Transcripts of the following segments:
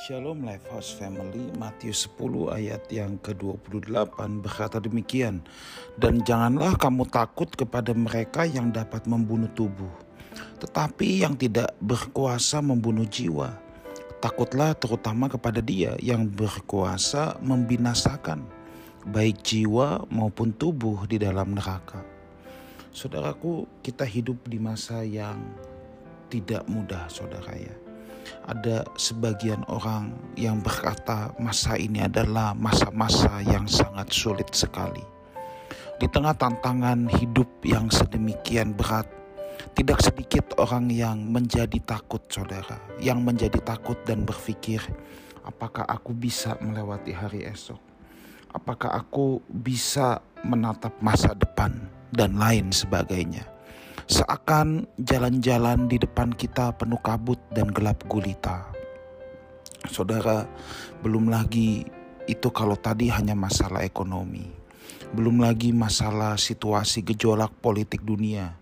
Shalom Lifehouse Family Matius 10 ayat yang ke-28 berkata demikian Dan janganlah kamu takut kepada mereka yang dapat membunuh tubuh Tetapi yang tidak berkuasa membunuh jiwa. Takutlah terutama kepada dia yang berkuasa membinasakan Baik jiwa maupun tubuh di dalam neraka. Saudaraku kita hidup di masa yang tidak mudah saudara ya ada sebagian orang yang berkata masa ini adalah masa-masa yang sangat sulit sekali. Di tengah tantangan hidup yang sedemikian berat, tidak sedikit orang yang menjadi takut, saudara, yang menjadi takut dan berpikir, apakah aku bisa melewati hari esok? Apakah aku bisa menatap masa depan dan lain sebagainya? Seakan jalan-jalan di depan kita penuh kabut dan gelap gulita. Saudara, belum lagi itu kalau tadi hanya masalah ekonomi. Belum lagi masalah situasi gejolak politik dunia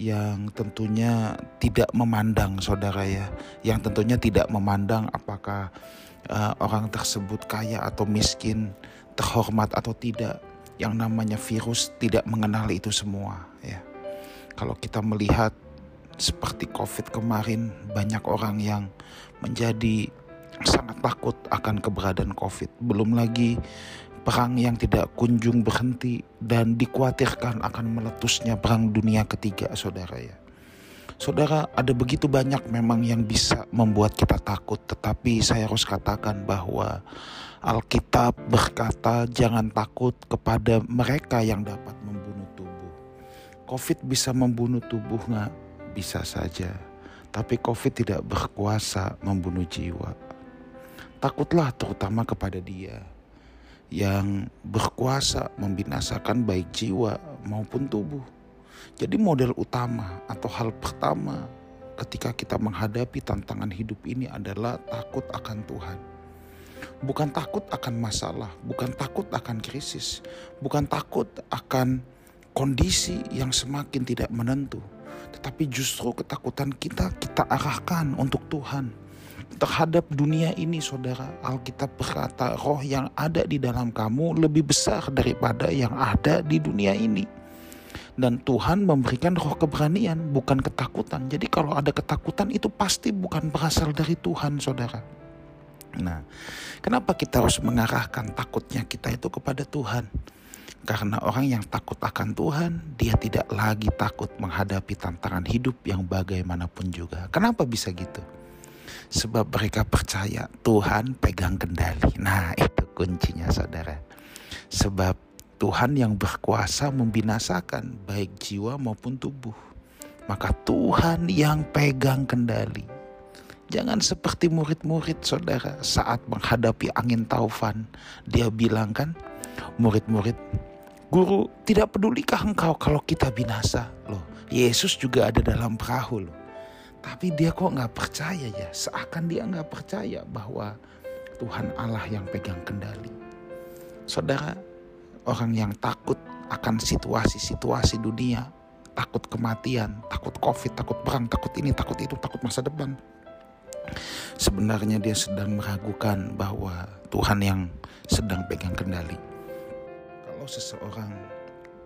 yang tentunya tidak memandang saudara ya, yang tentunya tidak memandang apakah uh, orang tersebut kaya atau miskin, terhormat atau tidak. Yang namanya virus tidak mengenal itu semua ya. Kalau kita melihat seperti COVID kemarin, banyak orang yang menjadi sangat takut akan keberadaan COVID. Belum lagi perang yang tidak kunjung berhenti dan dikhawatirkan akan meletusnya perang dunia ketiga, saudara ya. Saudara, ada begitu banyak memang yang bisa membuat kita takut, tetapi saya harus katakan bahwa Alkitab berkata, "Jangan takut kepada mereka yang dapat COVID bisa membunuh tubuh nggak? Bisa saja. Tapi COVID tidak berkuasa membunuh jiwa. Takutlah terutama kepada dia yang berkuasa membinasakan baik jiwa maupun tubuh. Jadi model utama atau hal pertama ketika kita menghadapi tantangan hidup ini adalah takut akan Tuhan. Bukan takut akan masalah, bukan takut akan krisis, bukan takut akan kondisi yang semakin tidak menentu, tetapi justru ketakutan kita kita arahkan untuk Tuhan. Terhadap dunia ini, saudara, Alkitab berkata, "Roh yang ada di dalam kamu lebih besar daripada yang ada di dunia ini." Dan Tuhan memberikan roh keberanian, bukan ketakutan. Jadi, kalau ada ketakutan, itu pasti bukan berasal dari Tuhan, saudara. Nah, kenapa kita harus mengarahkan takutnya kita itu kepada Tuhan? Karena orang yang takut akan Tuhan, dia tidak lagi takut menghadapi tantangan hidup yang bagaimanapun juga. Kenapa bisa gitu? Sebab mereka percaya Tuhan pegang kendali. Nah, itu kuncinya, saudara. Sebab Tuhan yang berkuasa membinasakan baik jiwa maupun tubuh. Maka Tuhan yang pegang kendali. Jangan seperti murid-murid saudara saat menghadapi angin taufan. Dia bilang kan, murid-murid Guru, tidak pedulikah engkau kalau kita binasa? Loh, Yesus juga ada dalam perahu loh. Tapi dia kok nggak percaya ya, seakan dia nggak percaya bahwa Tuhan Allah yang pegang kendali. Saudara, orang yang takut akan situasi-situasi dunia, takut kematian, takut covid, takut perang, takut ini, takut itu, takut masa depan. Sebenarnya dia sedang meragukan bahwa Tuhan yang sedang pegang kendali kalau seseorang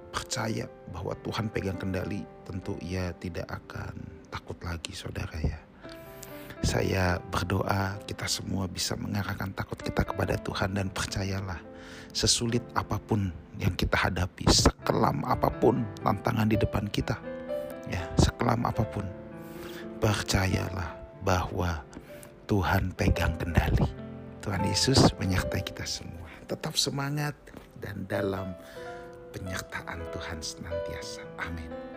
percaya bahwa Tuhan pegang kendali, tentu ia tidak akan takut lagi, saudara ya. Saya berdoa kita semua bisa mengarahkan takut kita kepada Tuhan dan percayalah sesulit apa pun yang kita hadapi, sekelam apa pun tantangan di depan kita, ya sekelam apa pun, percayalah bahwa Tuhan pegang kendali. Tuhan Yesus menyertai kita semua. Tetap semangat dan dalam penyertaan Tuhan senantiasa. Amin.